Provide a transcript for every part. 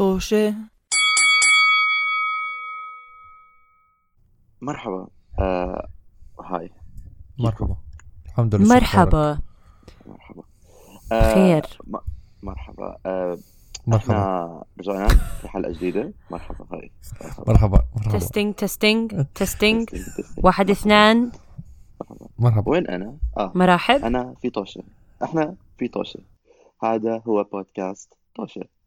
طوشة. مرحبا. آه هاي. مرحبا. الحمد لله مرحبا. مرحبا. خير م- مرحبا. آه مرحبا. رجعنا في حلقة جديدة. مرحبا هاي. مرحبا. مرحبا تستنج تستنج تستنج. واحد اثنان. مرحبا. وين أنا؟ آه. مراحب. أنا في طوشة. إحنا في طوشة. هذا هو بودكاست طوشة. آه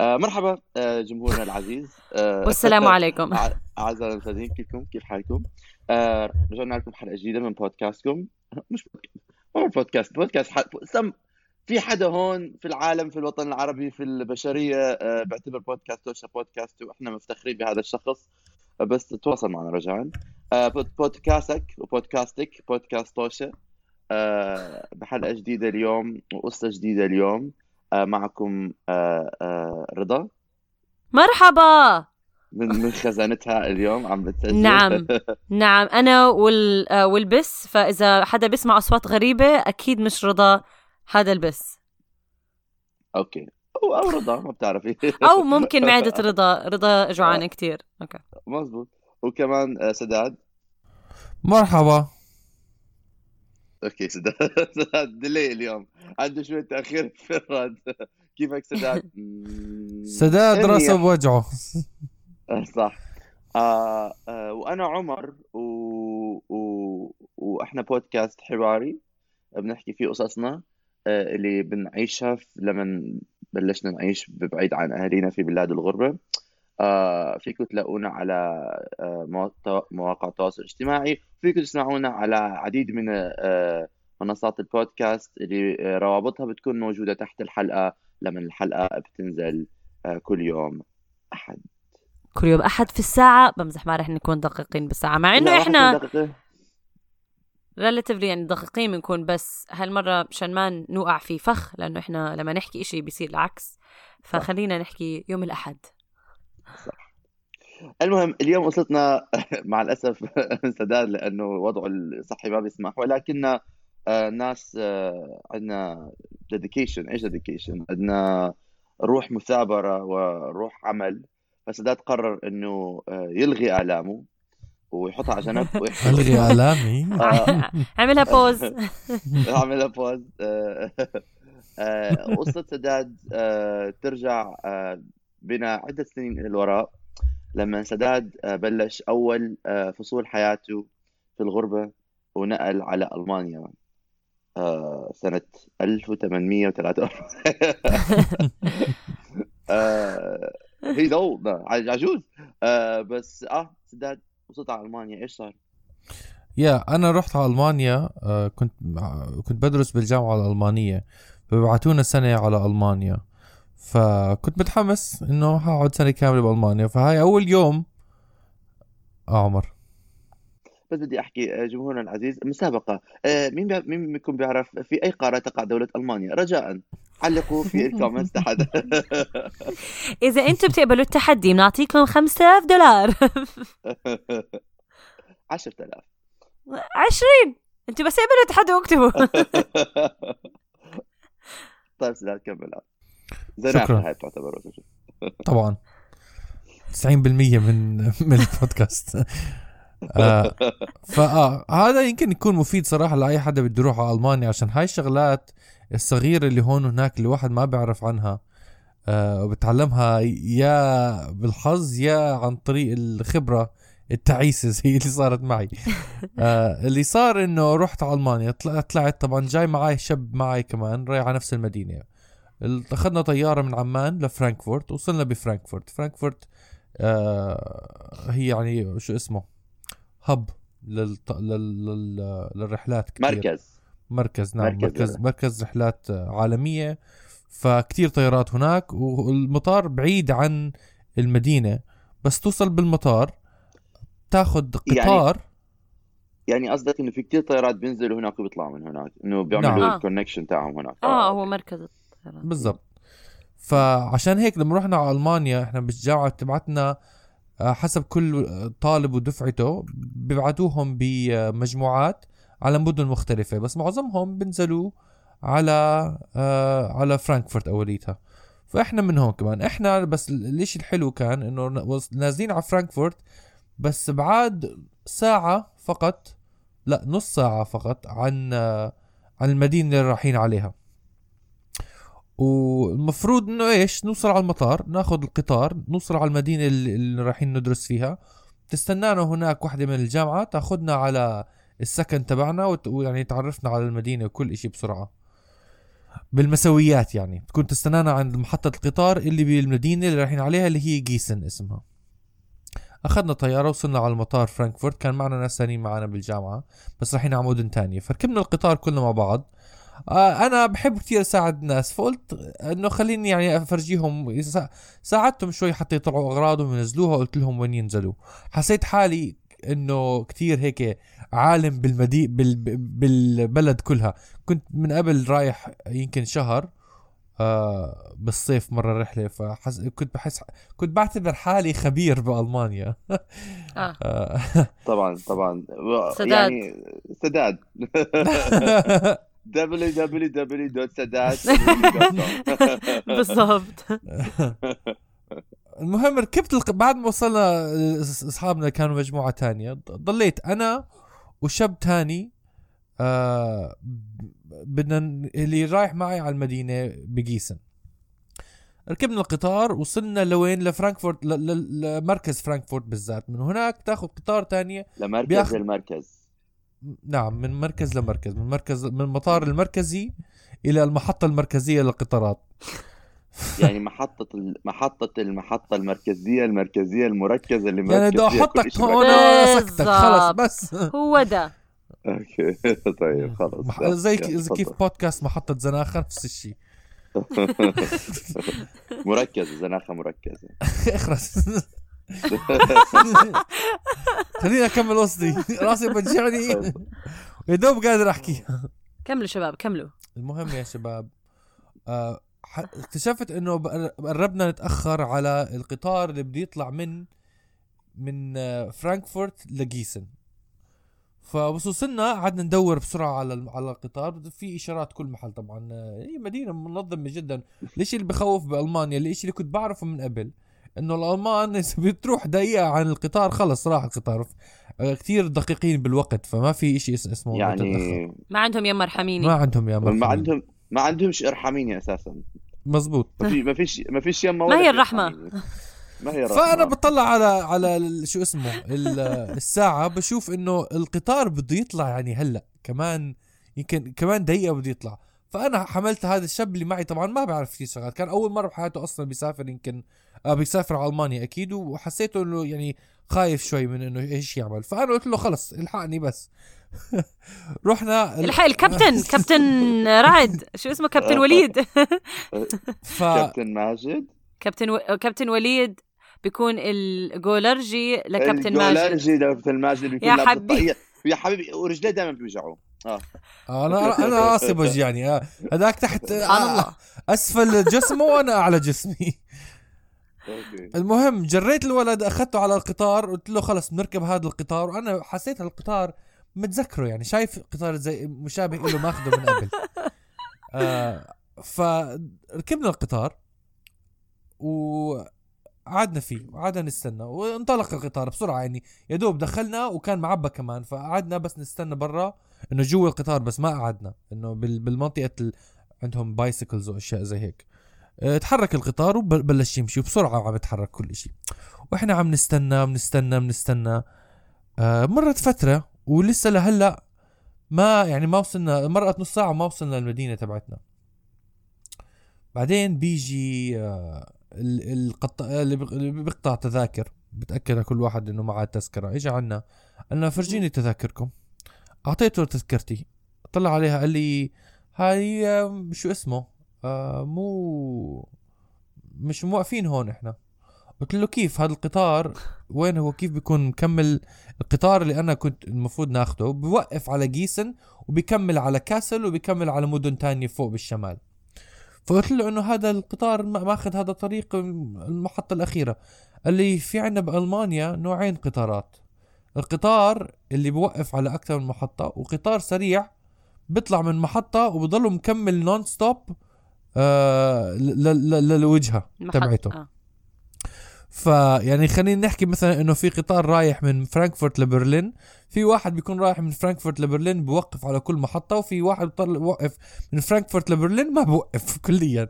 مرحبا آه جمهورنا العزيز. آه والسلام عليكم. أعزائي المشاهدين كيفكم؟ كيف حالكم؟ آه رجعنا لكم حلقة جديدة من بودكاستكم. مش بودكاست بودكاست بودكاست حد... سم في حدا هون في العالم في الوطن العربي في البشرية آه بيعتبر بودكاست توشا بودكاست وإحنا مفتخرين بهذا الشخص. آه بس تواصل معنا رجاء. آه بود- بودكاستك وبودكاستك بودكاست توشا آه بحلقة جديدة اليوم وقصة جديدة اليوم. آه معكم آه آه رضا. مرحبا. من من خزانتها اليوم عم بتسجل. نعم. نعم أنا وال آه، والبس فإذا حدا بيسمع أصوات غريبة أكيد مش رضا هذا البس. okay. أو أو رضا ما بتعرفي. أو ممكن معدة رضا. رضا جوعانة كتير. okay. مزبوط وكمان آه، سداد. مرحبا. أوكي سداد ديلي اليوم. عنده شوية تأخير في الرد. كيفك سداد؟ سداد. راسه بوجعه صح. آه آه وأنا عمر و... و... وإحنا بودكاست حواري بنحكي فيه قصصنا آه اللي بنعيشها لما بلشنا نعيش بعيد عن أهالينا في بلاد الغربة. آه فيكم تلاقونا على آه مواقع- التواصل الاجتماعي فيكم تسمعونا على عديد من آه منصات البودكاست اللي آه، روابطها بتكون موجودة تحت الحلقة لما الحلقة بتنزل آه كل يوم أحد. كل يوم أحد في الساعة. بمزح ما رح نكون دقيقين بالساعة. مع واحد دقيقة. ريلاتيفلي يعني دقيقين بنكون بس هالمرة مشان ما نوقع في فخ لأنه إحنا لما نحكي إشي بيصير العكس. فخلينا نحكي يوم الاحد المهم اليوم قصتنا مع الأسف سداد لأنه وضعه الصحي ما بيسمح ولكننا آه، ناس آه، عندنا dedication إيش dedication عندنا روح مثابرة وروح عمل فسداد قرر إنه آه، يلغي آلامه ويحطها على جنب ويحكي الغي آلامي؟ عملها pause اعملها بوز قصة سداد ترجع بنا عدة سنين إلى الوراء لما سداد آه، بلش أول آه، فصول حياته في الغربة ونقل على ألمانيا آه، سنة 1843 آه، هي ضو عجوز. بس آه سداد وصلت على ألمانيا. إيش صار؟ يا أنا رحت على ألمانيا كنت كنت بدرس بالجامعة الألمانية. فبعتونا سنة على ألمانيا. فكنت متحمس إنه هقعد سنة كاملة بألمانيا فهاي أول يوم آه عمر. بس بدي أحكي آه، جمهورنا العزيز مسابقة. آه، مين بي... مين منكم بيعرف في أي قارة تقع دولة ألمانيا؟ رجاء. علقوا في ال comments تحت. إذا أنتم بتقبلوا التحدي بنعطيكم 5000 دولار. 10000 20 أنتوا بس اقبلوا التحدي واكتبوا. طيب سداد كمل. زناقه شكراً. هاي بتعتبر طبعا. 90% من من البودكاست. آه فآه هذا يمكن يكون مفيد صراحة لأي حدا بده يروح على ألمانيا عشان هاي الشغلات الصغيرة اللي هون وهناك اللي الواحد ما بيعرف عنها آه وبتعلمها يا بالحظ يا عن طريق الخبرة التعيسة زي اللي صارت معي. آه اللي صار إنه رحت على ألمانيا طلعت طلعت طبعا جاي معي شاب معي كمان رايح على نفس المدينة. أخذنا طيارة من عمان لفرانكفورت وصلنا بفرانكفورت. فرانكفورت آه هي يعني شو اسمه hub للط... لل... لل... للرحلات كتير. مركز. مركز نعم مركز مركز مركز, للرحلات. مركز رحلات عالمية. فكتير طيارات هناك والمطار بعيد عن المدينة بس توصل بالمطار تاخد يعني قطار. يعني قصدك إنه في كتير طيارات بينزلوا هناك وبيطلعوا من هناك إنه بيعملوا نعم. الكونكشن تاعهم هناك. آه هو مركز. الطيران. بالضبط. فعشان هيك لما رحنا على ألمانيا إحنا بالجامعة بتبعتنا آه، حسب كل طالب ودفعته بيبعتوهم بمجموعات على مدن مختلفة بس معظمهم بنزلوا على آه على فرانكفورت أوليتها. فإحنا من هون كمان. إحنا بس الإشي الحلو كان إنه نازلين على فرانكفورت بس بعد ساعة فقط لا نص ساعة فقط عن آه، عن المدينة اللي رايحين عليها. والمفروض إنه إيش؟ نوصل على المطار ناخذ القطار نوصل على المدينة اللي رايحين ندرس فيها. تستنانا هناك واحدة من الجامعة تأخذنا على السكن تبعنا ويعني تعرفنا على المدينة وكل إشي بسرعة. بالمسويات يعني. تكون تستنانا عند محطة القطار اللي بالمدينة اللي رايحين عليها اللي هي جيسن اسمها. أخذنا طيارة وصلنا على المطار فرانكفورت. كان معنا ناس ثانيين معنا بالجامعة بس رايحين على مدن تانية. فركبنا القطار كلنا مع بعض. أنا بحب كتير أساعد الناس فقلت إنه خليني يعني أفرجيهم سا- ساعدتهم شوي حتى يطلعوا أغراضهم وينزلوها قلت لهم وين ينزلوا حسيت حالي إنه كتير هيك عالم بالمدي بال... بالبلد كلها كنت من قبل رايح يمكن شهر آه بالصيف مرة رحلة فحس... كنت بحس كنت بعتبر حالي خبير بألمانيا آه. آه. طبعا طبعا سداد. يعني سداد www.سداد بالضبط. المهم ركبت الق... بعد ما وصلنا أصحابنا كانوا مجموعة تانية. ض- ضليت أنا وشاب تاني آه بدنا اللي رايح معي على المدينة بجيسن. ركبنا القطار وصلنا لوين؟ لفرانكفورت ل... ل... لمركز فرانكفورت بالذات. من هناك تاخذ قطار تانية. لمركز بياخد- المركز نعم من مركز لمركز من مركز من المطار المركزي إلى المحطة المركزية للقطارات. يعني محطة ال- محطة المحطة المركزية المركزية المركزة اللي يعني مركز بدي فيها كل أحطك هون. واسكتك خلص بس. هو ده. أوكي. طيب خلص. مح... زي كيف. بودكاست محطة زناخة نفس الشيء. مركزة زناخة مركزة. اخرس. خليني أكمل قصدي راسي بوجعني يا دوب قادر أحكي. كملوا شباب كملوا. المهم يا شباب آه اكتشفت إنه قربنا نتأخر على القطار اللي بده يطلع من من آه، فرانكفورت لجيسن. فبس وصلنا قعدنا ندور بسرعة على على القطار. في إشارات كل محل طبعا. آه، هي مدينة منظمة جدا. الشيء اللي بخوف بألمانيا الشيء اللي كنت بعرفه من قبل. إنه الألمان إذا بتروح دقيقة عن القطار خلص راح القطار. آه، كتير دقيقين بالوقت فما في شيء اسمه تتأخر. يعني ما عندهم يم مرحميني. ما عندهم يا ما مرحبا. عندهم ما عندهمش ارحميني أساسا. مزبوط. ما في ما فيش ما فيش يما ما هي؟ إرحميني. ما هي الرحمة. فأنا بطلع على على ال- شو اسمه ال- الساعة بشوف إنه القطار بده يطلع يعني هلأ. كمان يمكن كمان دقيقة بده يطلع. فأنا حملت هذا الشاب اللي معي. طبعا ما بعرف كثير شغلات كان أول مرة بحياته أصلا بيسافر يمكن آه بيسافر على ألمانيا أكيد وحسيته إنه يعني خايف شوي من إنه إيش يعمل. فأنا قلت له خلص إلحقني بس. رحنا ال- إلحق الكابتن كابتن رعد شو اسمه؟ كابتن وليد. ف كابتن ماجد. كابتن و... كابتن وليد بيكون الجولرجي لكابتن ماجد. الجولرجي كابتن ماجد بيكون يا حبيبي. يا حبيبي ورجليه دائما بيوجعوا آه. أنا أنا راسي بوجعني. آه. هذاك تحت آه، أسفل جسمه وأنا أعلى جسمي. أوكي. المهم جريت الولد أخذته على القطار قلت له خلص بنركب هذا القطار. وأنا حسيت القطار متذكره يعني شايف قطار زي مشابه له ماخذه من قبل. آه فركبنا القطار وقعدنا فيه وقعدنا نستنى. وانطلق القطار بسرعة يعني يا دوب دخلنا وكان معبى كمان. فقعدنا بس نستنى برا إنه جوا القطار بس ما قعدنا. إنه بال- بالمنطقة ال... عندهم بايسكلز وأشياء زي هيك. تحرك القطار وبلش يمشي وبسرعه عم يتحرك كل شيء وإحنا عم نستنى بنستنى بنستنى آه مرت فترة ولسه لهلأ ما يعني ما وصلنا مرقت نص ساعة وما وصلنا المدينة تبعتنا. بعدين بيجي آه ال- القط... اللي بيقطع تذاكر بتأكد على كل واحد إنه معاه تذكرة. اجى عنا قال لنا فرجيني تذاكركم. أعطيته تذكرتي. طلع عليها قال لي هاي آه، شو اسمه؟ آه مو مش موقفين هون إحنا. قلت له كيف هذا القطار؟ وين هو؟ كيف بيكون مكمل القطار اللي أنا كنت المفروض ناخده؟ بوقف على جيسن وبيكمل على كاسل وبيكمل على مدن تانية فوق بالشمال. فقلت له إنه هذا القطار ما- ماخذ هذا طريق المحطة الأخيرة. قال لي في عندنا بألمانيا نوعين قطارات. القطار اللي بوقف على أكثر من محطة وقطار سريع بيطلع من محطة وبضله مكمل non-stop آه ل- ل- للوجهه تبعته آه. فيعني خلينا نحكي مثلا إنه في قطار رايح من فرانكفورت لبرلين في واحد بيكون رايح من فرانكفورت لبرلين بوقف على كل محطة وفي واحد بوقف من فرانكفورت لبرلين ما بوقف كليا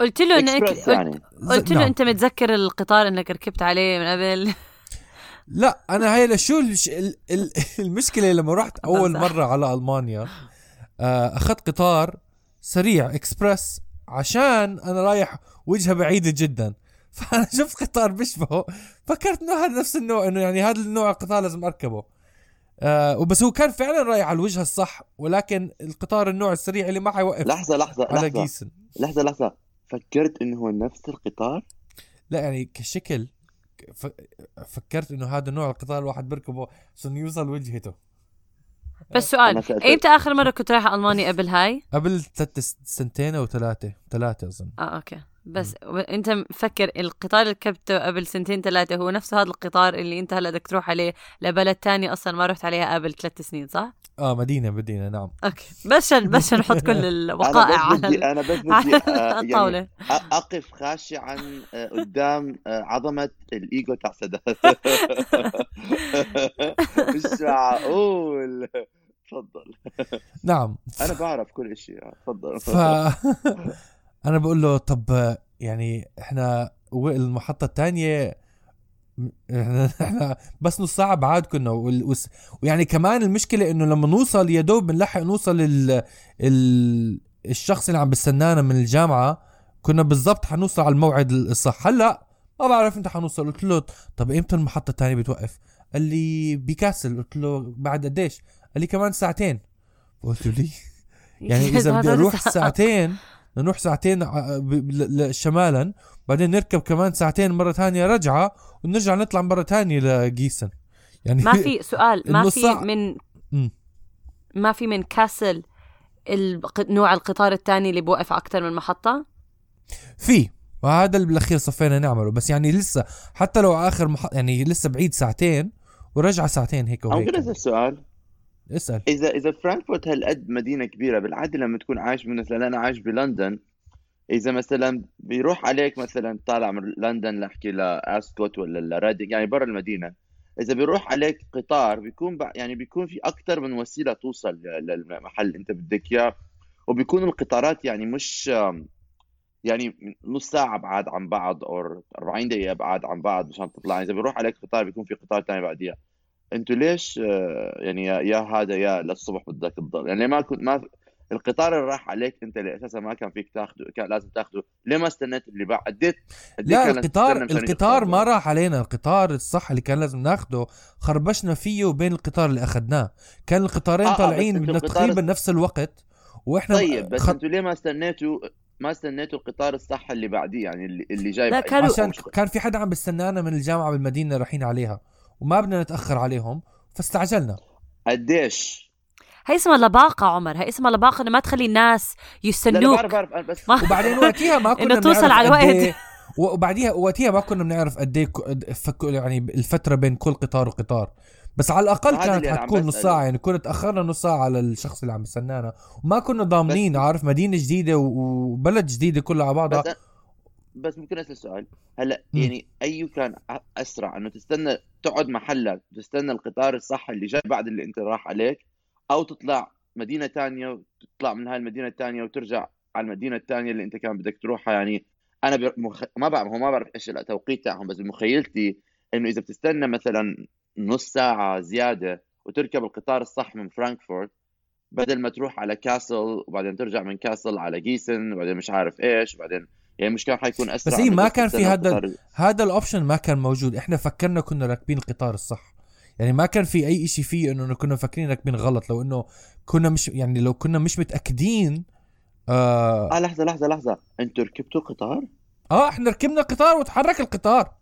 قلت له انك يعني قلت له نعم. أنت متذكر القطار إنك ركبت عليه من قبل لا أنا هاي لشو الش- ال- ال- المشكلة لما رحت أول. مرة على ألمانيا آه، أخذت قطار سريع إكسبرس عشان أنا رايح وجهة بعيدة جدا. فأنا شفت قطار بيشبهه فكرت إنه هذا نفس النوع إنه يعني هذا النوع القطار لازم أركبه. آه وبس هو كان فعلا رايح على الوجهة الصح ولكن القطار النوع السريع اللي ما حيوقف لحظة لحظة على لحظة. جيسن لحظة لحظة. فكرت إنه هو نفس القطار؟ لا يعني كشكل. فكرت إنه هذا نوع القطار الواحد بيركبه عشان يوصل وجهته. بس سؤال ايمتى آخر مرة كنت رايحة ألمانيا؟ قبل هاي؟ قبل ثلاث سنتين أو ثلاثة ثلاثة أظن. آه okay. بس و- أنت مفكر القطار اللي ركبته قبل سنتين ثلاثة هو نفسه هذا القطار اللي أنت هلا بدك تروح عليه لبلد تاني أصلا ما رحت عليها قبل ثلاث سنين صح؟ آه مدينة مدينة نعم. okay. بس عشان بس نحط كل الوقائع على ال- أنا بس بدي على آه، يعني الطاولة. أ- أقف خاشعا آه، قدام آه، عظمة الإيجو تاع سداد مش معقول. تفضل. نعم. أنا بعرف كل شيء تفضل. ف أنا بقول له طب يعني إحنا المحطة الثانية إحنا بس نص ساعة بعاد كنا ويعني كمان المشكلة إنه لما نوصل يا دوب بنلحق نوصل ال... ال... الشخص اللي عم بستنانا من الجامعة كنا بالضبط حنوصل على الموعد الصح. هلأ ما بعرف انت حنوصل. قلت له طب إمتى المحطة الثانية بتوقف؟ قال لي بكاسل. قلت له بعد قديش؟ قال لي كمان ساعتين. قلت له لي يعني إذا بدي أروح ساعتين نروح ساعتين ل- شمالا بعدين نركب كمان ساعتين مرة تانية رجعة ونرجع نطلع مرة تانية لجيسن يعني ما في سؤال ما في. من. ما في من كاسل نوع القطار الثاني اللي بوقف على أكثر من محطة؟ في. وهذا اللي بالأخير صفينا نعمله. بس يعني لسه حتى لو آخر مح... يعني لسه بعيد ساعتين ورجعة ساعتين هيك وهيك. اسال سؤال اسأل. إذا إذا فرانكفورت هالقد مدينة كبيرة بالعادة لما تكون عايش مثلا أنا عايش بلندن إذا مثلا بيروح عليك مثلا طالع من لندن لاحكي لاسكوت ولا لريدنج يعني برا المدينة إذا بيروح عليك قطار بيكون يعني بيكون في أكثر من وسيلة توصل للمحل أنت بدك إياه وبيكون القطارات يعني مش يعني نص ساعة بعاد عن بعض أو 40 دقيقة بعاد عن بعض مشان تطلع. إذا بيروح عليك قطار بيكون في قطار تاني بعديها. أنتوا ليش آه، يعني يا, يا هذا يا للصبح بدك تضل يعني ما كنت ما القطار اللي راح عليك انت اللي أساسا ما كان فيك تاخده كان لازم تاخده. ليه ما استنيت اللي بعد؟ قديت قد لا القطار القطار ما؟ راح علينا. القطار الصح اللي كان لازم ناخده خربشنا فيه وبين القطار اللي أخذناه. كان القطارين آه، آه، طالعين أنتوا من القطار- تقريبا نفس الوقت وإحنا طيب بس خ... أنتوا ليه ما استنيتوا ما استنيتوا القطار الصح اللي بعديه؟ يعني اللي, اللي جاي لا، كانوا- عشان كان في حدا عم بستنانا من الجامعة بالمدينة رايحين عليها. وما بدنا نتأخر عليهم فاستعجلنا. قديش؟ هي اسمها لباقة عمر. هي اسمها لباقة إنه ما تخلي الناس لا لا يستنوك. بعرف بعرف بس ما- وبعدين وقتها ما كنا إنه توصل على الوقت. إيه- وبعديها وقتها ما كنا بنعرف قد إيه يعني الفترة بين كل قطار وقطار. بس على الأقل كانت حتكون نص. ساعة يعني كنا تأخرنا نص ساعة على الشخص اللي عم يستنانا. وما كنا ضامنين عارف مدينة جديدة و- وبلد جديدة كلها على بعضها. بس ممكن أسأل سؤال هلا. يعني أي كان أسرع إنه تستنى تقعد محلك تستنى القطار الصح اللي جاي بعد اللي أنت راح عليك أو تطلع مدينة تانية وتطلع من هاي المدينة التانية وترجع على المدينة التانية اللي أنت كان بدك تروحها يعني أنا بر... مخ... ما بعرف هو ما بعرف إيش التوقيت تاعهم بس بمخيلتي إنه إذا بتستنى مثلا نص ساعة زيادة وتركب القطار الصح من فرانكفورت بدل ما تروح على كاسل وبعدين ترجع من كاسل على جيسن وبعدين مش عارف إيش وبعدين يعني مش كان حيكون أسرع بس هي إنه ما كان في هذا القطار- هذا ال option ما كان موجود. إحنا فكرنا كنا راكبين القطار الصح. يعني ما كان في أي إشي فيه إنه كنا فاكرين راكبين غلط. لو إنه كنا مش يعني لو كنا مش متأكدين آه, آه لحظة لحظة لحظة. أنتوا ركبتوا قطار؟ آه إحنا ركبنا القطار وتحرك القطار.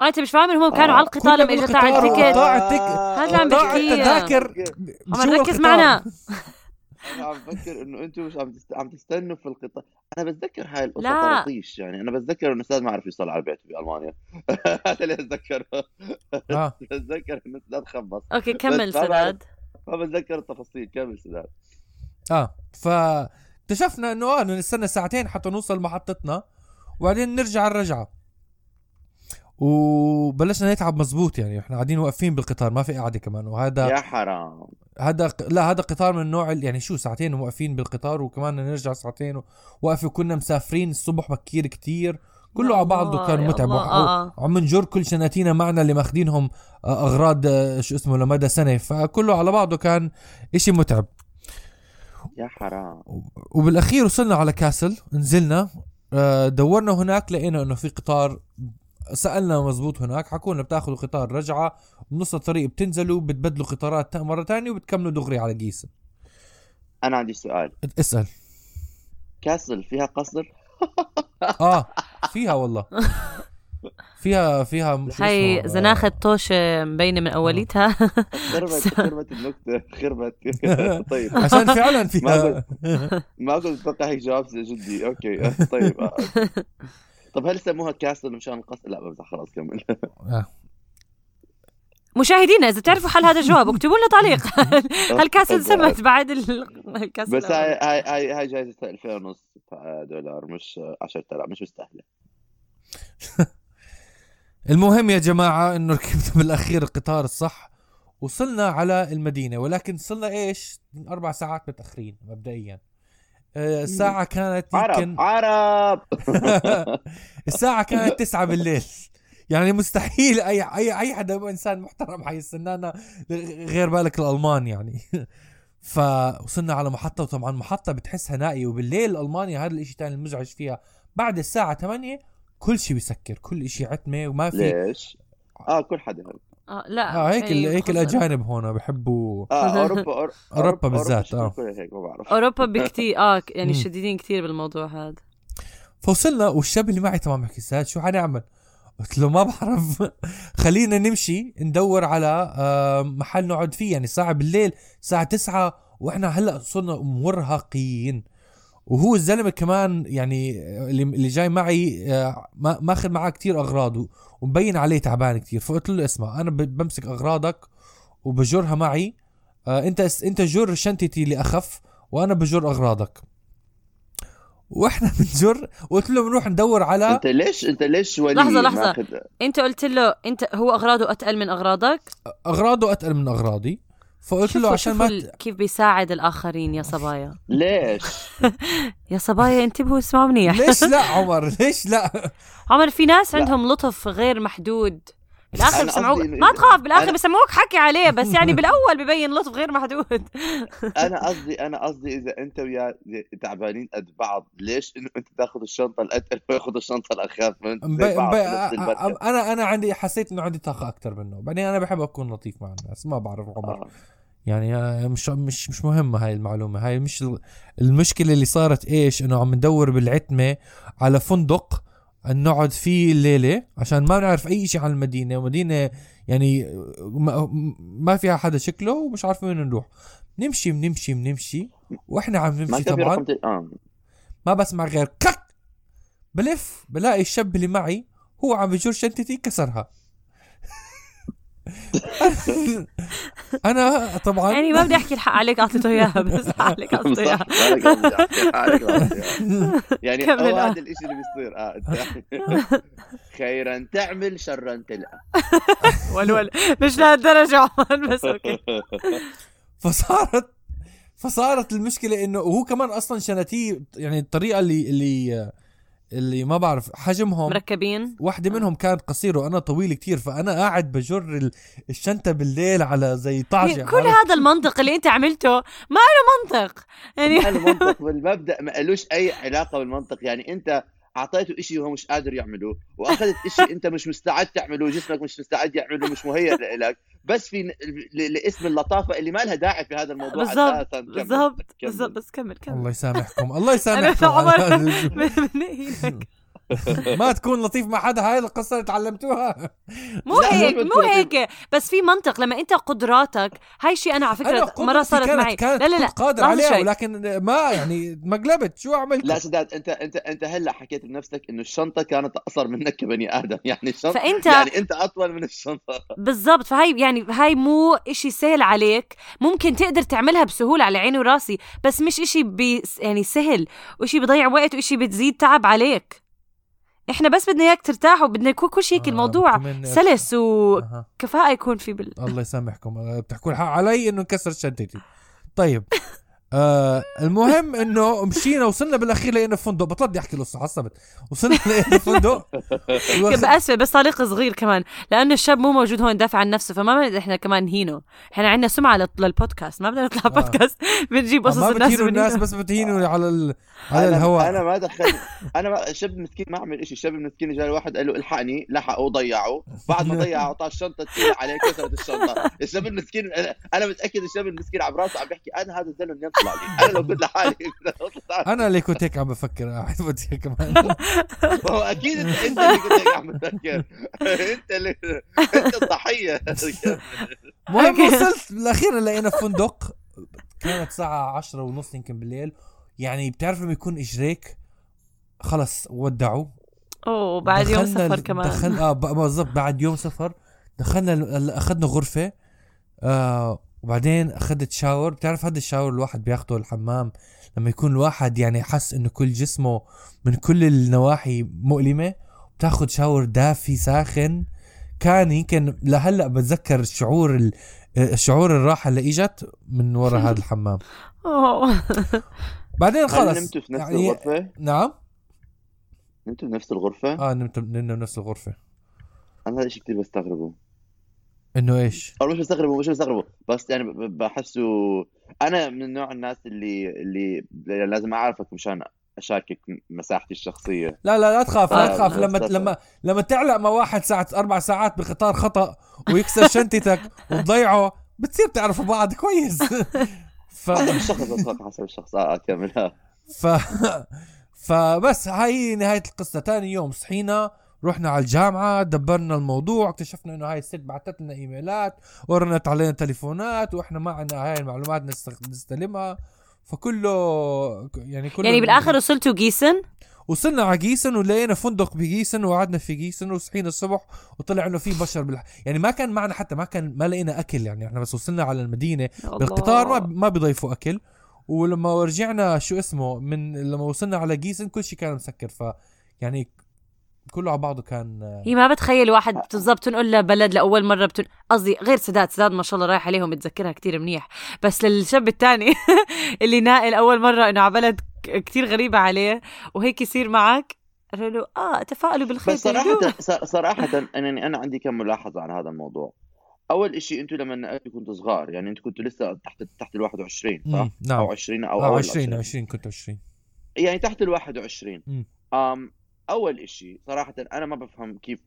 آه، أنت مش فاهم هم كانوا آه، على القطار لما اجى تاع التيكت. وقطاع التيك- آه، هذا اللي عم بحكيه. التذاكر عمر جوا ركز القطار. معنا أنا عم بفكر إنه أنتوا مش عم تست... عم تستنوا في القطار أنا بتذكر هاي القصة لا. طرطيش يعني. أنا بتذكر إنه أستاذ ما عرف يوصل على بيته بالمانيا هذا اللي بتذكره آه. بتذكر إنه أستاذ خبص. أوكي كمل. سداد. ما بتذكر التفاصيل. كمل سداد. آه. ف اكتشفنا إنه آه إنه نستنى ساعتين حتى نوصل محطتنا وبعدين نرجع الرجعة. وبلشنا نتعب مزبوط يعني. إحنا قاعدين واقفين بالقطار ما في قعده كمان. وهذا يا حرام. هذا لا هذا قطار من النوع ال- يعني شو ساعتين واقفين بالقطار وكمان نرجع ساعتين وقفه كنا مسافرين الصبح بكير كتير. كله على بعضه كان متعب. آه، آه. وعم نجر كل شناتينا معنا اللي ماخذينهم آه، أغراض شو اسمه لمدى سنة. فكله على بعضه كان إشي متعب. يا حرام. وبالأخير وصلنا على كاسل نزلنا دورنا هناك لقينا إنه في قطار سألنا مزبوط هناك حكونا بتاخذوا قطار رجعة بنص الطريق بتنزلوا بتبدلوا قطارات مرة تانية وبتكملوا دغري على جيسن أنا عندي سؤال. اسأل. كاسل فيها قصر؟ آه فيها والله. فيها فيها هاي اسمه؟ زناخة طوشة مبينة من أوليتها. خربت خربت النكتة خربت. طيب. عشان فعلا ما فيها. ما كنت أتوقع هيك جواب جدي. أوكي طيب آه. طب هل سموها كاسل مشان القصر لا بمزح خلاص كمل. آه. مشاهدينا إذا تعرفوا حل هذا الجواب اكتبوا لنا تعليق. هل كاسل سميت بعد ال- ال castle بس هاي هاي هاي هاي جايزتها 2000 ونص دولار مش 10000 مش مستاهلة. المهم يا جماعة إنه ركبت بالأخير القطار الصح وصلنا على المدينة ولكن وصلنا إيش؟ أربع ساعات متأخرين مبدئيا. آه، الساعة كانت يمكن قرب. قرب الساعة كانت تسعة بالليل. يعني مستحيل اي اي أي حدا إنسان محترم حيستنانا غير بالك الألمان يعني. فوصلنا على محطة وطبعا محطة بتحسها نائية وبالليل ألمانيا هذا الإشي تاني المزعج فيها. بعد الساعة 8 كل شيء بيسكر كل إشي عتمة وما في ليش؟ آه كل حدا آه لا آه هيك ال- أي هيك. الأجانب هون بحبوا آه أوروبا أور- أوروبا بالذات، هيك ما بعرف أوروبا بكتير آه يعني مم. شديدين كتير بالموضوع هذا فوصلنا والشاب اللي معي طبعا بحكي ساد شو حنعمل؟ قلت له ما بعرف خلينا نمشي ندور على آه، محل نقعد فيه يعني ساعة بالليل الساعة تسعة وإحنا هلأ صرنا مرهقين وهو الزلمة كمان يعني اللي اللي جاي معي آه، ما ماخذ معاه كتير اغراض ومبين عليه تعبان كتير. فقلت له اسمع أنا بمسك أغراضك وبجرها معي. آه، أنت أنت جر شنطتي اللي أخف وأنا بجر أغراضك. وإحنا بنجر وقلت له بنروح ندور على أنت ليش أنت ليش ولي لحظة، لحظة. ماخذ؟ أنت قلت له أنت هو أغراضه أتقل من أغراضك؟ أغراضه أتقل من أغراضي. فقلت له عشان ما كيف بيساعد الآخرين يا صبايا. ليش؟ يا صبايا انتبهوا اسمعوا منيح. ليش لا عمر؟ ليش لا؟ عمر في ناس لا. عندهم لطف غير محدود. بالآخر بسمعوك. ما تخاف بالآخر بسمعوك حكي عليه بس يعني بالأول ببين لطف غير محدود أنا قصدي أنا قصدي إذا أنت وياه تعبانين قد بعض ليش إنه أنت تاخذ الشنطة الأتقل وياخذ الشنطة الأخف من أنا أنا عندي حسيت إنه عندي طاقة أكثر منه. بعدين أنا بحب أكون لطيف مع الناس ما بعرف عمر. آه. يعني آه، مش مش مش مهمة هاي المعلومة. هاي مش ال- المشكلة اللي صارت إيش؟ إنه عم ندور بالعتمة على فندق نقعد فيه الليلة عشان ما نعرف أي شيء عن المدينة. ومدينة يعني ما, فيها حدا شكله ومش عارفين وين نروح. نمشي بنمشي بنمشي. وإحنا عم نمشي طبعا. آه. ما بسمع غير كك! بلف! بلاقي الشاب اللي معي هو عم بجر شنطتي كسرها أنا طبعا. يعني ما بدي أحكي الحق عليك أعطيته إياها بس عليك أعطيته إياها. يعني هو. هذا الإشي اللي بيصير. آه أنت- خيرا تعمل شرا تلقى ولول مش لهالدرجة عمر بس أوكي. فصارت فصارت المشكلة إنه وهو كمان أصلا شناتيه يعني الطريقة اللي اللي اللي ما بعرف حجمهم مركبين؟ واحدة منهم كانت قصيرة وأنا طويل كتير فأنا قاعد بجر ال- الشنطة بالليل على زي طعجة كل عارف؟ هذا المنطق اللي أنت عملته ما له منطق. يعني ما له منطق بالمبدأ ما لوش أي علاقة بالمنطق. يعني أنت أعطيته إشي وهو مش قادر يعمله وأخذت إشي أنت مش مستعد تعمله جسمك مش مستعد يعمله مش مهيئ لك. بس في لاسم اللطافة اللي ما لها داعي في هذا الموضوع بالضبط. بالضبط بس كمل كمل. الله يسامحكم الله يسامحكم. عمر هذا الجو. بنقي لك ما تكون لطيف مع حدا هاي القصة اللي تعلمتوها. مو هيك مو. هيك. بس في منطق لما انت قدراتك هاي شيء أنا على أنا فكره مرة قدرتي صارت كانت معي. كانت لا لا لا كنت قادر عليها شوي. ولكن ما يعني مقلبت. شو عملت؟ لا سداد أنت أنت أنت هلأ حكيت بنفسك إنه الشنطة كانت أقصر منك كبني آدم. يعني الشنطه فانت يعني أنت أطول من الشنطة. بالضبط. فهي يعني هاي مو إشي سهل عليك. ممكن تقدر تعملها بسهولة على عيني وراسي بس مش إشي بي يعني سهل. وإشي بيضيع وقت وإشي بتزيد تعب عليك. إحنا بس بدنا إياك ترتاح وبدنا يكون كل شيء هيك آه، الموضوع سلس أها. وكفاءة يكون في بال الله يسامحكم. آه، بتحكوا الحق علي إنه انكسر شنطتي طيب. آه المهم إنه مشينا وصلنا بالأخير لقينا فندق. بطلت أحكي القصة عصبت. وصلنا لقينا فندق. بأسفة بس تعليق صغير كمان. لأنه الشاب مو موجود هون دافع عن نفسه. فما بدنا إحنا كمان نهينه إحنا عندنا سمعة لل- للبودكاست. ما بدنا نطلع آه. بودكاست. بنجيب قصص ما الناس الناس. بس بتهينوا على ال... على الهواء. أنا ما دخل أنا ما الشاب المسكين ما عمل شيء الشاب المسكين جاء الواحد قال له الحقني لحقه وضيعه. بعد ما ضيعه أعطاه الشنطة تقيلة عليه كسرت الشنطة. الشاب المسكين أنا متأكد الشاب المسكين على براسه عم بيحكي. أنا هذا الزلمة منين طلع لي. أنا لو كنت لحالي. أنا اللي كنت هيك عم بفكر قاعد بدي كمان. هو أكيد انت أنت اللي كنت هيك عم تفكر أنت اللي أنت الضحية. المهم وصلت. بالاخير لقينا فندق كانت ساعة عشرة ونص يمكن بالليل. يعني بتعرف لما يكون إجريك خلص ودعوا. أوه بعد يوم دخلنا سفر كمان. دخل آه ب- بالضبط بعد يوم سفر. دخلنا أخذنا غرفة. آه وبعدين أخذت شاور بتعرف هذا الشاور الواحد بياخده الحمام؟ لما يكون الواحد يعني حس إنه كل جسمه من كل النواحي مؤلمة بتاخد شاور دافي ساخن. كان يمكن لهلأ بتذكر الشعور ال- الشعور الراحة اللي إجت من وراء هذا الحمام. بعدين خلص. نمتوا في نفس يعني الغرفة؟ نعم. نمتوا في نفس الغرفة؟ آه نمت نمنا بنفس الغرفة. أنا هذا الشيء كثير بستغربه. إنه إيش؟ أو مش بستغربه مش بستغربه بس يعني بحسه أنا من نوع الناس اللي اللي لازم أعرفك مشان أشاركك مساحتي الشخصية. لا لا لا تخاف لا آه، تخاف. لما. لما لما تعلق مع واحد ساعة أربع ساعات بقطار خطأ ويكسر شنطتك وتضيعه بتصير تعرفوا بعض كويس. ف حسب الشخص بس حسب الشخص. آه كامل ف فبس هاي نهاية القصة. تاني يوم صحينا. رحنا على الجامعة دبرنا الموضوع اكتشفنا إنه هاي الست بعثت لنا إيميلات ورنت علينا تليفونات وإحنا ما عندنا هاي المعلومات نستلمها. فكله يعني كله يعني بالآخر وصلتوا جيسن؟ وصلنا على جيسن ولقينا فندق بجيسن وقعدنا في جيسن وصحينا الصبح وطلع إنه في بشر بالح... يعني ما كان معنا حتى ما كان ما لقينا أكل يعني إحنا بس وصلنا على المدينة. بالقطار ما ما بيضيفوا أكل. ولما رجعنا شو اسمه من لما وصلنا على جيسن كل شيء كان مسكر. ف يعني كله على بعضه كان هي ما بتخيل واحد بالضبط تنقل لبلد لأول مرة بتن... قصدي غير سداد سداد ما شاء الله رايح عليهم بتذكرها كتير منيح بس للشاب الثاني اللي ناقل أول مرة إنه على بلد كتير غريبة عليه وهيك يصير معك قالوا له آه تفائلوا بالخير بس. صراحة صراحة انني أنا عندي كم ملاحظة عن هذا الموضوع أول إشي أنتم لما نقلتوا كنتوا صغار يعني أنتم كنتوا لسه تحت تحت ال 21 صح؟ نعم أو 20 أو آه أول 20 20 كنت 20 يعني تحت ال 21 مم. أم أول إشي صراحة أنا ما بفهم كيف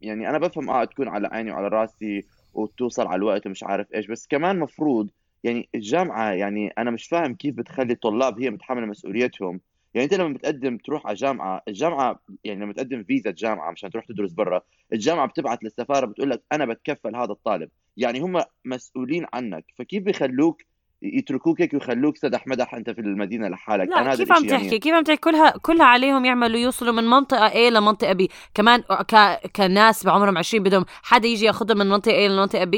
يعني أنا بفهم آه تكون على عيني وعلى راسي وتوصل على الوقت ومش عارف إيش بس كمان مفروض يعني الجامعة يعني أنا مش فاهم كيف بتخلي الطلاب هي متحمله مسؤوليتهم. يعني أنت لما بتقدم تروح على جامعة الجامعة يعني لما تقدم فيزا جامعه مشان تروح تدرس برا الجامعة بتبعت للسفارة بتقول لك أنا بتكفل هذا الطالب. يعني هم مسؤولين عنك فكيف بيخلوك يتركوك هيك ويخلوك سدح مدح أنت في المدينة لحالك. لا أنا كيف عم يعني- تحكي؟ كيف عم تحكي؟ كلها كلها عليهم يعملوا يوصلوا من منطقة A لمنطقة B. كمان ك... كناس بعمرهم 20 بدهم حدا يجي ياخذهم من منطقة A لمنطقة B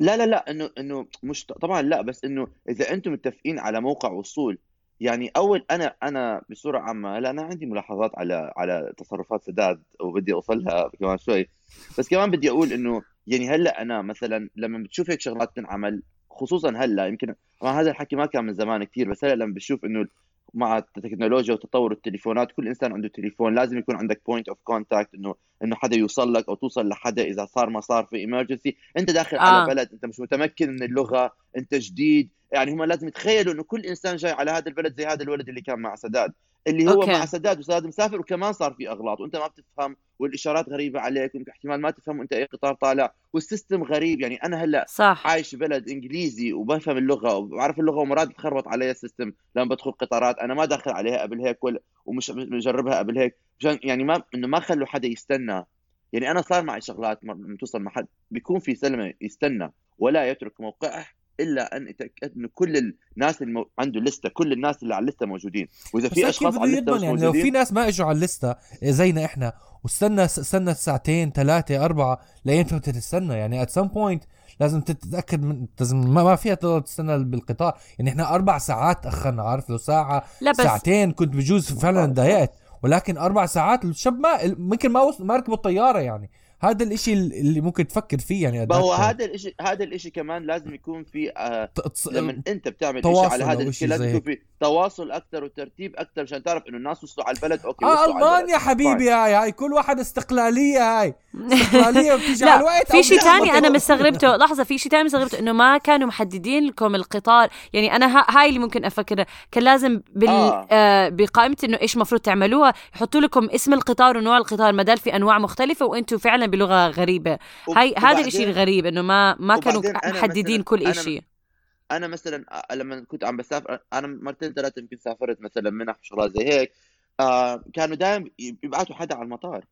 لا لا لا انه إنه مش طبعا لا بس إنه إذا أنتم متفقين على موقع وصول يعني أول أنا أنا بصورة عامة هلأ أنا عندي ملاحظات على على تصرفات سداد وبدي أوصلها كمان شوي. بس كمان بدي أقول إنه يعني هلأ أنا مثلا لما بتشوف هيك شغلات تنعمل خصوصا هلأ يمكن مع هذا الحكي ما كان من زمان كثير بس هلأ لما بشوف إنه مع التكنولوجيا وتطور التليفونات كل إنسان عنده تليفون لازم يكون عندك point of contact انه إنه حدا يوصل لك أو توصل لحدا إذا صار ما صار في emergency أنت داخل آه. على بلد أنت مش متمكن من اللغة أنت جديد. يعني هم لازم يتخيلوا إنه كل إنسان جاي على هذا البلد زي هذا الولد اللي كان مع سداد. اللي هو أوكي. مع سداد وسداد مسافر وكمان صار في أغلاط وأنت ما بتفهم والإشارات غريبة عليك احتمال ما تفهم وأنت أي قطار طالع وال system غريب. يعني أنا هلأ صح. عايش ببلد إنجليزي وبفهم اللغة وبعرف اللغة ومرات بتخربط علي ال system لما بدخل قطارات. أنا ما داخل عليها قبل هيك ولا ومش مجربها قبل هيك. مشان يعني ما إنه ما خلوا حدا يستنى. يعني أنا صار معي شغلات لما توصل محل بيكون في سلمة يستنى ولا يترك موقعه. إلا أن يتأكد انه كل الناس اللي. عنده لستة كل الناس اللي على اللستة موجودين. وإذا في أشخاص على اللستة يعني لو موجودين. في ناس ما إجوا على الليسته زينا إحنا واستنى استنى ساعتين ثلاثة أربعة لين انت تستنى يعني at some point لازم تتأكد من لازم ما ما فيها تضل تستنى بالقطار يعني إحنا أربع ساعات أخرنا عارف؟ لو ساعة لا بس ساعتين كنت بجوز فعلا تضايقت ولكن أربع ساعات الشاب ما ممكن ما وصل ما ركبوا الطيارة يعني. هذا الإشي اللي ممكن تفكر فيه يعني ما هو. هذا الشيء هذا الشيء كمان لازم يكون في آه لما أنت بتعمل تواصل على هذا الشيء إشي لازم يكون في تواصل أكثر وترتيب أكثر عشان تعرف إنه الناس وصلوا على البلد أوكي آه ألمانيا حبيبي هاي هاي كل واحد استقلالية هاي استقلالية وبتيجي على الوقت في شيء. تاني أنا مستغربته لحظة في شيء تاني مستغربته إنه ما كانوا محددين لكم القطار يعني أنا ها- هاي اللي ممكن افكرها كان لازم بال آه. آه. بقائمة إنه إيش مفروض تعملوها يحطوا لكم اسم القطار ونوع القطار ما دام في أنواع مختلفة وأنتم فعلا بلغة غريبة. هاي هذا الاشي الغريب إنه ما ما كانوا محددين كل إشي. أنا مثلا لما كنت عم بسافر أنا مرتين ثلاثة يمكن سافرت مثلا منح وشغلات زي هيك. آه كانوا دائما يبعثوا حدا على المطار.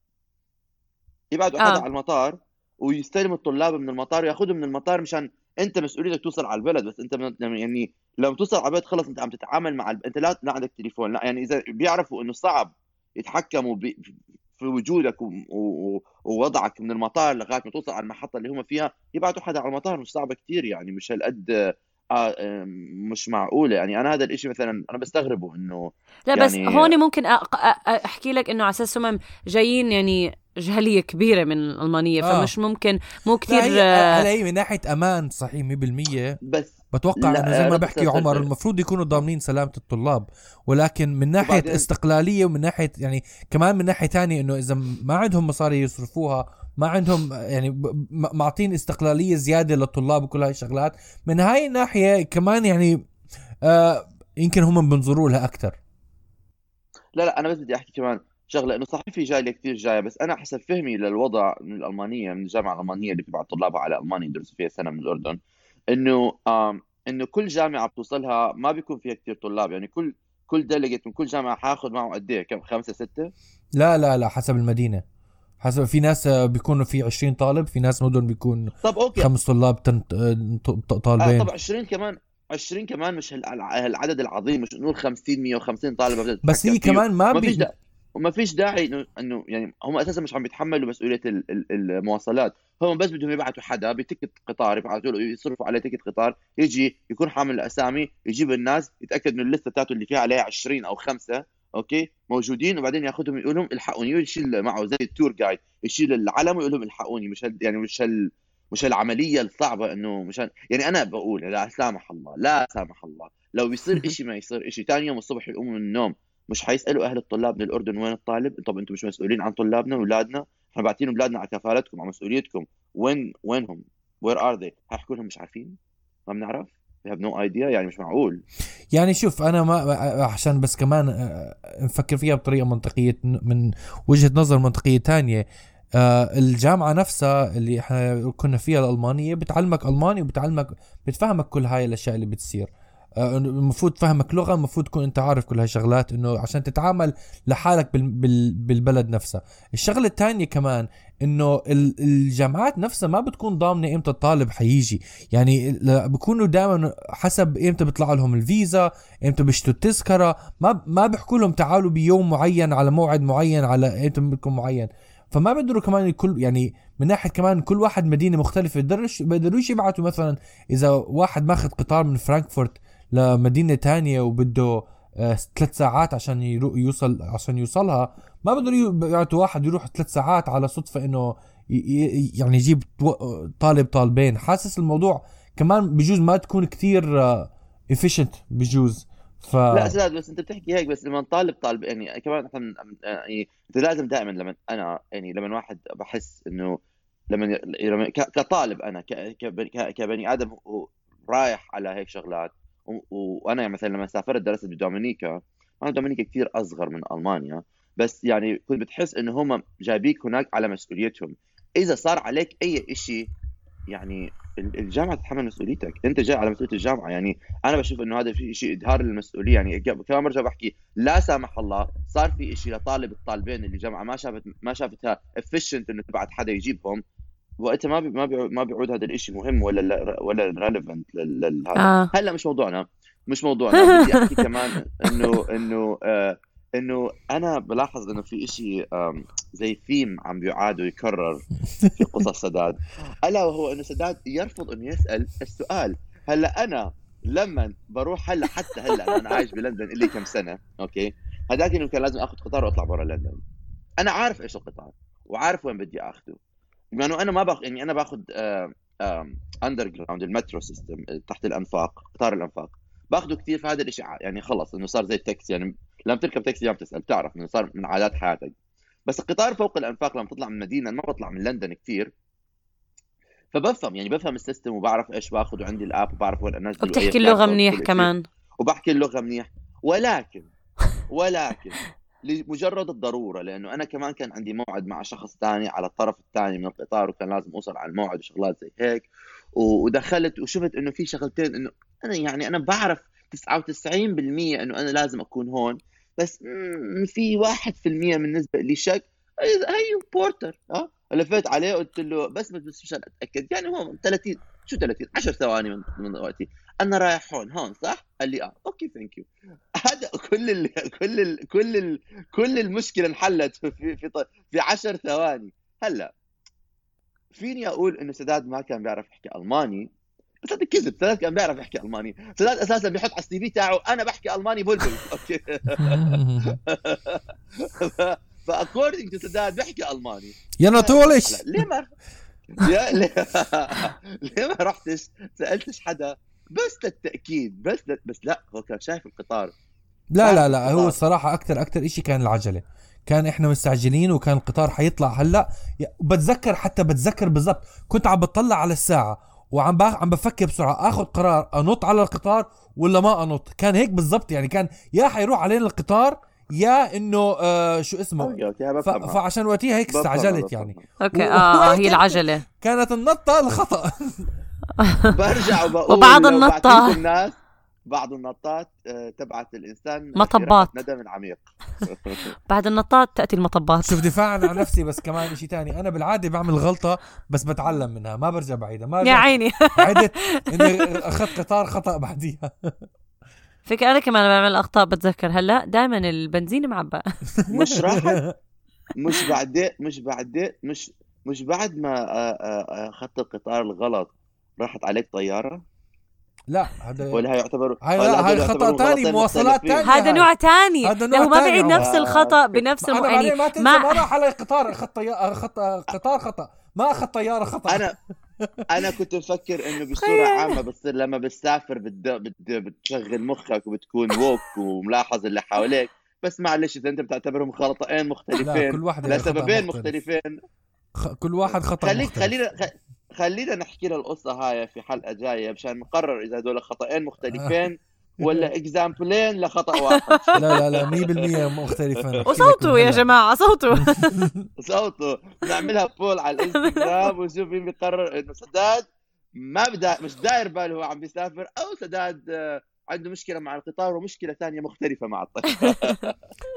يبعثوا حدا آه. على المطار ويستلموا الطلاب من المطار وياخذهم من المطار مشان أنت مسؤوليتك توصل على البلد. بس أنت يعني لما توصل على البلد خلص أنت عم تتعامل مع الب... أنت لا لا عندك تليفون. لا يعني إذا بيعرفوا إنه صعب يتحكموا ب... في وجودك. ووضعك من المطار لغاية ما توصل على المحطة اللي هم فيها يبعثوا حدا على المطار مش صعبة كثير يعني مش هالقد آه مش معقولة يعني أنا هذا الإشي مثلا أنا بستغربه إنه لا بس يعني- هون ممكن أحكي لك إنه على أساس هم جايين يعني جهلية كبيرة من الالمانيه آه. فمش ممكن مو كثير هي آه، هلا هي من ناحية أمان صحيح 100% بس بتوقع إنه زي ما بحكي عمر المفروض يكونوا ضامنين سلامة الطلاب. ولكن من ناحية وبعدين- استقلالية ومن ناحية يعني كمان من ناحية تانية إنه إذا ما عندهم مصاري يصرفوها ما عندهم يعني معطين استقلالية زيادة للطلاب وكل هاي الشغلات من هاي الناحية كمان يعني آه يمكن هم بنظروا لها أكثر لا لا أنا بس بدي أحكي كمان شغلة إنه صحيح في جاليه كثير جاية بس أنا حسب فهمي للوضع من الألمانية من الجامعة الألمانية اللي بتبعت طلابها على ألمانيا يدرسوا فيها سنة من الأردن. إنه إنه كل جامعة بتوصلها ما بيكون فيها كثير طلاب. يعني كل كل delegate من كل جامعة حاخذ معه قد إيه؟ كم؟ خمسة ستة؟ لا لا لا حسب المدينة. حسب في ناس بيكونوا في 20 طالب في ناس مدن بيكون طب أوكي. خمس طلاب تن- آه، ط- آه طالبين طب 20 كمان 20 كمان مش هالع- هالعدد العظيم مش نقول 50 150 طالب بس هي. كمان ما بي... وما فيش داعي انه إنه يعني هم أساسا مش عم بيتحملوا مسؤولية ال- ال- المواصلات. هم بس بدهم يبعثوا حدا ب ticket قطار يبعثوا له يصرفوا عليه ticket قطار يجي يكون حامل الأسامي يجيب الناس يتأكد إنه ال list ة بتاعته اللي فيها عليها 20 أو خمسة أوكي؟ موجودين وبعدين ياخذهم يقول لهم الحقوني يشيل معه زي ال tour guide يشيل العلم ويقول لهم الحقوني. مش هال يعني مش هال مش العملية الصعبة إنه مشان يعني أنا بقول لا سامح الله لا سامح الله. لو بيصير إشي ما يصير إشي ثاني يوم الصبح يقوموا من النوم. مش حيسألوا أهل الطلاب من الأردن وين الطالب؟ طب أنتم مش مسؤولين عن طلابنا واولادنا إحنا باعتين اولادنا على كفالتكم على مسؤوليتكم. وين وينهم؟ Where are they حيحكوا لهم مش عارفين؟ ما بنعرف. We have no idea. يعني مش معقول. يعني شوف أنا ما عشان بس كمان آه، نفكر فيها بطريقة منطقية من وجهة نظر منطقية تانية. آه، الجامعة نفسها اللي إحنا كنا فيها الألمانية بتعلمك ألماني وبتعلمك بتفهمك كل هاي الأشياء اللي بتصير. المفروض تفهمك لغة المفروض تكون أنت عارف كل هاي الشغلات إنه عشان تتعامل لحالك بال بال بالبلد نفسها. الشغلة الثانية كمان إنه ال- الجامعات نفسها ما بتكون ضامنة إمتى الطالب حيجي يعني بيكونوا دائما حسب إمتى بيطلع لهم الفيزا إمتى بيشتروا التذكرة. ما ما بيحكوا لهم تعالوا بيوم معين على موعد معين على إمتى بدكم معين. فما بيقدروا كمان كل يعني من ناحية كمان كل واحد مدينة مختلفة بيقدروش يبعتوا مثلا إذا واحد ماخذ قطار من فرانكفورت لمدينة تانية وبده آه، ثلاث ساعات عشان يوصل عشان يوصلها. ما بيقدروا يبعتوا واحد يروح ثلاث ساعات على صدفة إنه يعني يجيب طالب طالبين. حاسس الموضوع كمان بجوز ما تكون كثير efficient بجوز. ف لا زاد بس أنت بتحكي هيك بس لما طالب طالب يعني كمان إحنا من- يعني أنت لازم دائما لما أنا يعني لما واحد بحس إنه لما لما كطالب أنا كبني آدم رايح على هيك شغلات وأنا يعني مثلا لما سافرت درست بدومينيكا مع دومينيكا كثير أصغر من ألمانيا بس يعني كنت بتحس إنه هم جايبيك هناك على مسؤوليتهم. إذا صار عليك أي شيء يعني ال- الجامعة تتحمل مسؤوليتك. أنت جاي على مسؤولية الجامعة يعني أنا بشوف إنه هذا في شيء إظهار للمسؤولية. يعني كمان برجع بحكي لا سامح الله صار في شيء لطالب الطالبين اللي الجامعة ما شافت ما شافتها efficient إنه تبعت حدا يجيبهم. وقتها ما بي ما بيعود ما بيعود هذا الشيء مهم ولا لا- ولا relevant لهذا آه. هلأ مش موضوعنا. مش موضوعنا. بدي أحكي كمان انه إنه آه إنه أنا بلاحظ إنه في إشي زي ثيم عم بيعاد ويكرر في قصص سداد. ألا وهو إنه سداد يرفض إنه يسأل السؤال. هلأ أنا لما بروح هلأ حتى هلأ أنا عايش بلندن لي كم سنة أوكي؟ هذاك إنه كان لازم آخذ قطار وأطلع برا لندن. أنا عارف إيش القطار وعارف وين بدي اخذه لأنه أنا ما باخذ يعني أنا باخذ underground المترو system تحت الأنفاق قطار الأنفاق. باخذه كثير فهذا الشيء يعني خلص إنه صار زي التاكسي. يعني لما تركب تاكسي عم تسأل بتعرف إنه صار من عادات حياتك. بس القطار فوق الأنفاق لما تطلع من مدينة ما بطلع من لندن كثير. فبفهم يعني بفهم ال system وبعرف إيش باخذ وعندي ال app وبعرف وين انزل وبتحكي اللغة منيح. كمان. وبحكي اللغة منيح. ولكن ولكن لمجرد الضرورة لأنه أنا كمان كان عندي موعد مع شخص ثاني على الطرف الثاني من القطار وكان لازم أوصل على الموعد وشغلات زي هيك. ودخلت وشفت إنه في شغلتين إنه أنا يعني أنا بعرف 99% إنه أنا لازم أكون هون بس في 1% بالنسبة لي شك هي هي بورتر. آه لفيت عليه قلت له بس بس مشان أتأكد يعني هو 30 شو 30 10 ثواني من, من وقتي. أنا رايح هون هون صح؟ قال لي آه okay thank you هذا كل ال كل ال كل ال كل المشكلة انحلت في في في, في 10 ثواني. هلا فيني أقول إنه سداد ما كان بيعرف يحكي ألماني. بس هذا كذب سداد كان بيعرف يحكي ألماني. سداد أساسا بيحط على ال CV تاعه أنا بحكي ألماني بلبل. okay. ف according to سداد بيحكي ألماني. يا هلا ليه ما يا ليه, ليه ما رحتش؟ سألتش حدا. بس للتأكيد بس ل... بس لا هو كان شايف القطار. لا لا لا هو الصراحة أكتر أكتر إشي كان العجلة. كان إحنا مستعجلين وكان القطار حيطلع. هلأ بتذكر حتى بتذكر بالضبط. كنت عم بطلع على الساعة وعم باخ عم بفكر بسرعة. آخذ قرار أنط على القطار ولا ما أنط؟ كان هيك بالضبط يعني. كان يا حيروح علينا القطار يا إنه آه شو اسمه؟ ف... فعشان وقتها هيك استعجلت. يعني. أوكي و- آه, آه وهيك هي العجلة. كانت النطة الخطأ. برجع وبقول وبعض. بعتلكم الناس بعض النطات آه، تبعت الإنسان مطبات. ندم عميق. بعد النطاط تأتي المطبات. شوف دفاعا عن نفسي بس كمان شيء تاني. أنا بالعادة بعمل غلطة بس بتعلم منها ما برجع بعيدها ما يا عيني. عدت إني أخذت قطار خطأ بعديها. فكرة أنا كمان بعمل أخطاء بتذكر. هلأ دائما البنزين معبى مش راحت؟ مش بعد مش بعد مش مش بعد ما آه، آه، آه، اخذت القطار الغلط راحت عليك طيارة؟ لا هذا ولا هي يعتبروا هاي ولا لا هاي خطا غلطين مواصلات؟ تانية. هذا نوع تاني. هذا لا نوع هو ما بعيد. نفس الخطأ بنفس الم... يعني ما تنسى ما- ما راح علي قطار اخذ طياره اخذ قطار خطأ. ما أخذ طيارة خطأ. أنا أنا كنت مفكر إنه بصورة عامة بتصير لما بتسافر بت... بت... بتشغل مخك وبتكون ووك وملاحظ اللي حواليك بس معلش إذا أنت بتعتبرهم خطأين لا مختلفين كل واحد لسببين مختلفين. خ... كل واحد خطأ خليك مختلف. خلينا خ- خلينا نحكي لها القصة هاي في حلقة جاية مشان نقرر إذا هدول خطأين مختلفين ولا example ين لخطأ واحد. لا لا لا 100% مختلفة وصوتوا يا جماعة صوتوا. صوته نعملها poll على الانستغرام ونشوف مين بيقرر إنه سداد ما بدا مش داير باله هو عم بيسافر أو سداد آه، عنده مشكلة مع القطار ومشكلة ثانية مختلفة مع الطيارة.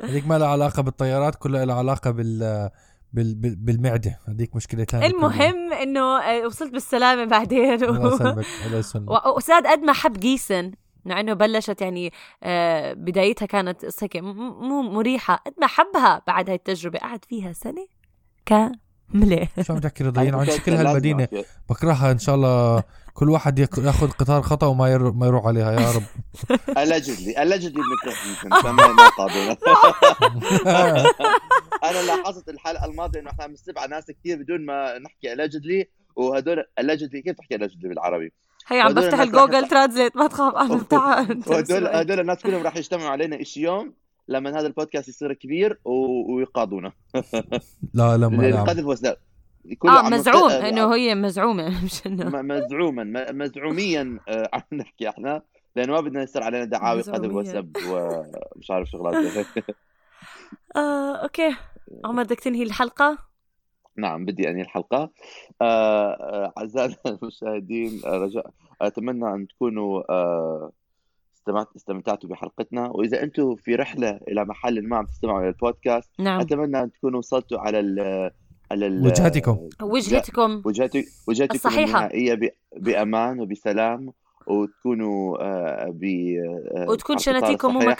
هذيك ما لها علاقة بالطيارات كلها لها علاقة بال بال... بال... بالمعدة. هذيك مشكلة ثانية المهم إنه آه، وصلت بالسلامة بعدين. الله و... يسلمك الله يسلمك. وساد قد ما حب جيسن مع إنه بلشت يعني آه، بدايتها كانت هيك مو مريحة قد ما حبها بعد هاي التجربة قعد فيها سنة كاملة. شو عم تحكي رضيين عن أنا شكل أحكي. بكرهها إن شاء الله. كل واحد ياخذ قطار خطأ وما ير... ما يروح عليها يا رب. كمان ما قادرين أنا لاحظت الحلقة الماضية إنه إحنا عم نستبع ناس كثير بدون ما نحكي allegedly وهدول allegedly كيف تحكي allegedly بالعربي؟ هي عم بفتح الجوجل ترانزليت ما تخاف أنا بتاع وهدول هدول الناس كلهم راح يجتمعوا علينا شي يوم لما هذا البودكاست يصير كبير و... ويقاضونا. لا لا ما. القذف كله آه مزعوم نست- إنه هي مزعومة. مش انه مزعوما م- مزعوميا آه، عم نحكي إحنا. لأنه ما بدنا يصير علينا دعاوي قذف. وسب ومش عارف شغلات. آه، أوكي. عمر بدك تنهي الحلقة؟ نعم بدي أنهي الحلقة آه، آه، أعزائنا المشاهدين آه، رجاء أتمنى أن تكونوا آه، استمعت استمتعتوا بحلقتنا وإذا أنتم في رحلة إلى محل ما عم تستمعوا إلى البودكاست نعم أتمنى أن تكونوا وصلتوا على ال على ال وجهتكم. وجهتكم وجهتك وجهتكم الصحيحة. النهائية ب- بأمان وبسلام وتكونوا آه، ب آه، وتكون شناتيكم مو الصحيح.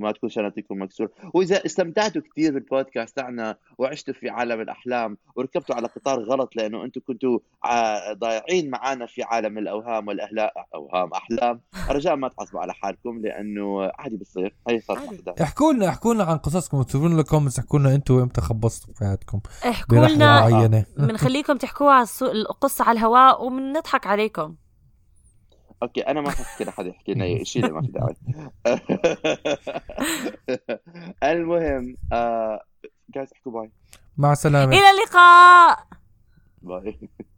وما تكون شنطتكم مكسورة. وإذا استمتعتوا كثير بالبودكاست تاعنا وعشتوا في عالم الأحلام وركبتوا على قطار غلط لأنه أنتم كنتوا ع- ضايعين معنا في عالم الأوهام والأهلاء أوهام أحلام. رجاء ما تحاسبوا على حالكم لأنه عادي بتصير. هي صارت احكوا لنا احكوا لنا عن قصصكم. اكتبوا لنا comments احكوا لنا أنتم إمتى خبصتوا في حياتكم. احكوا لنا بنخليكم تحكوها القصة على الهواء وبنضحك عليكم. okay أنا ما حكي لحد يحكي لنا شيء ما في داعي. المهم آه... جايز احكوا bye مع السلامة. إلى اللقاء. باي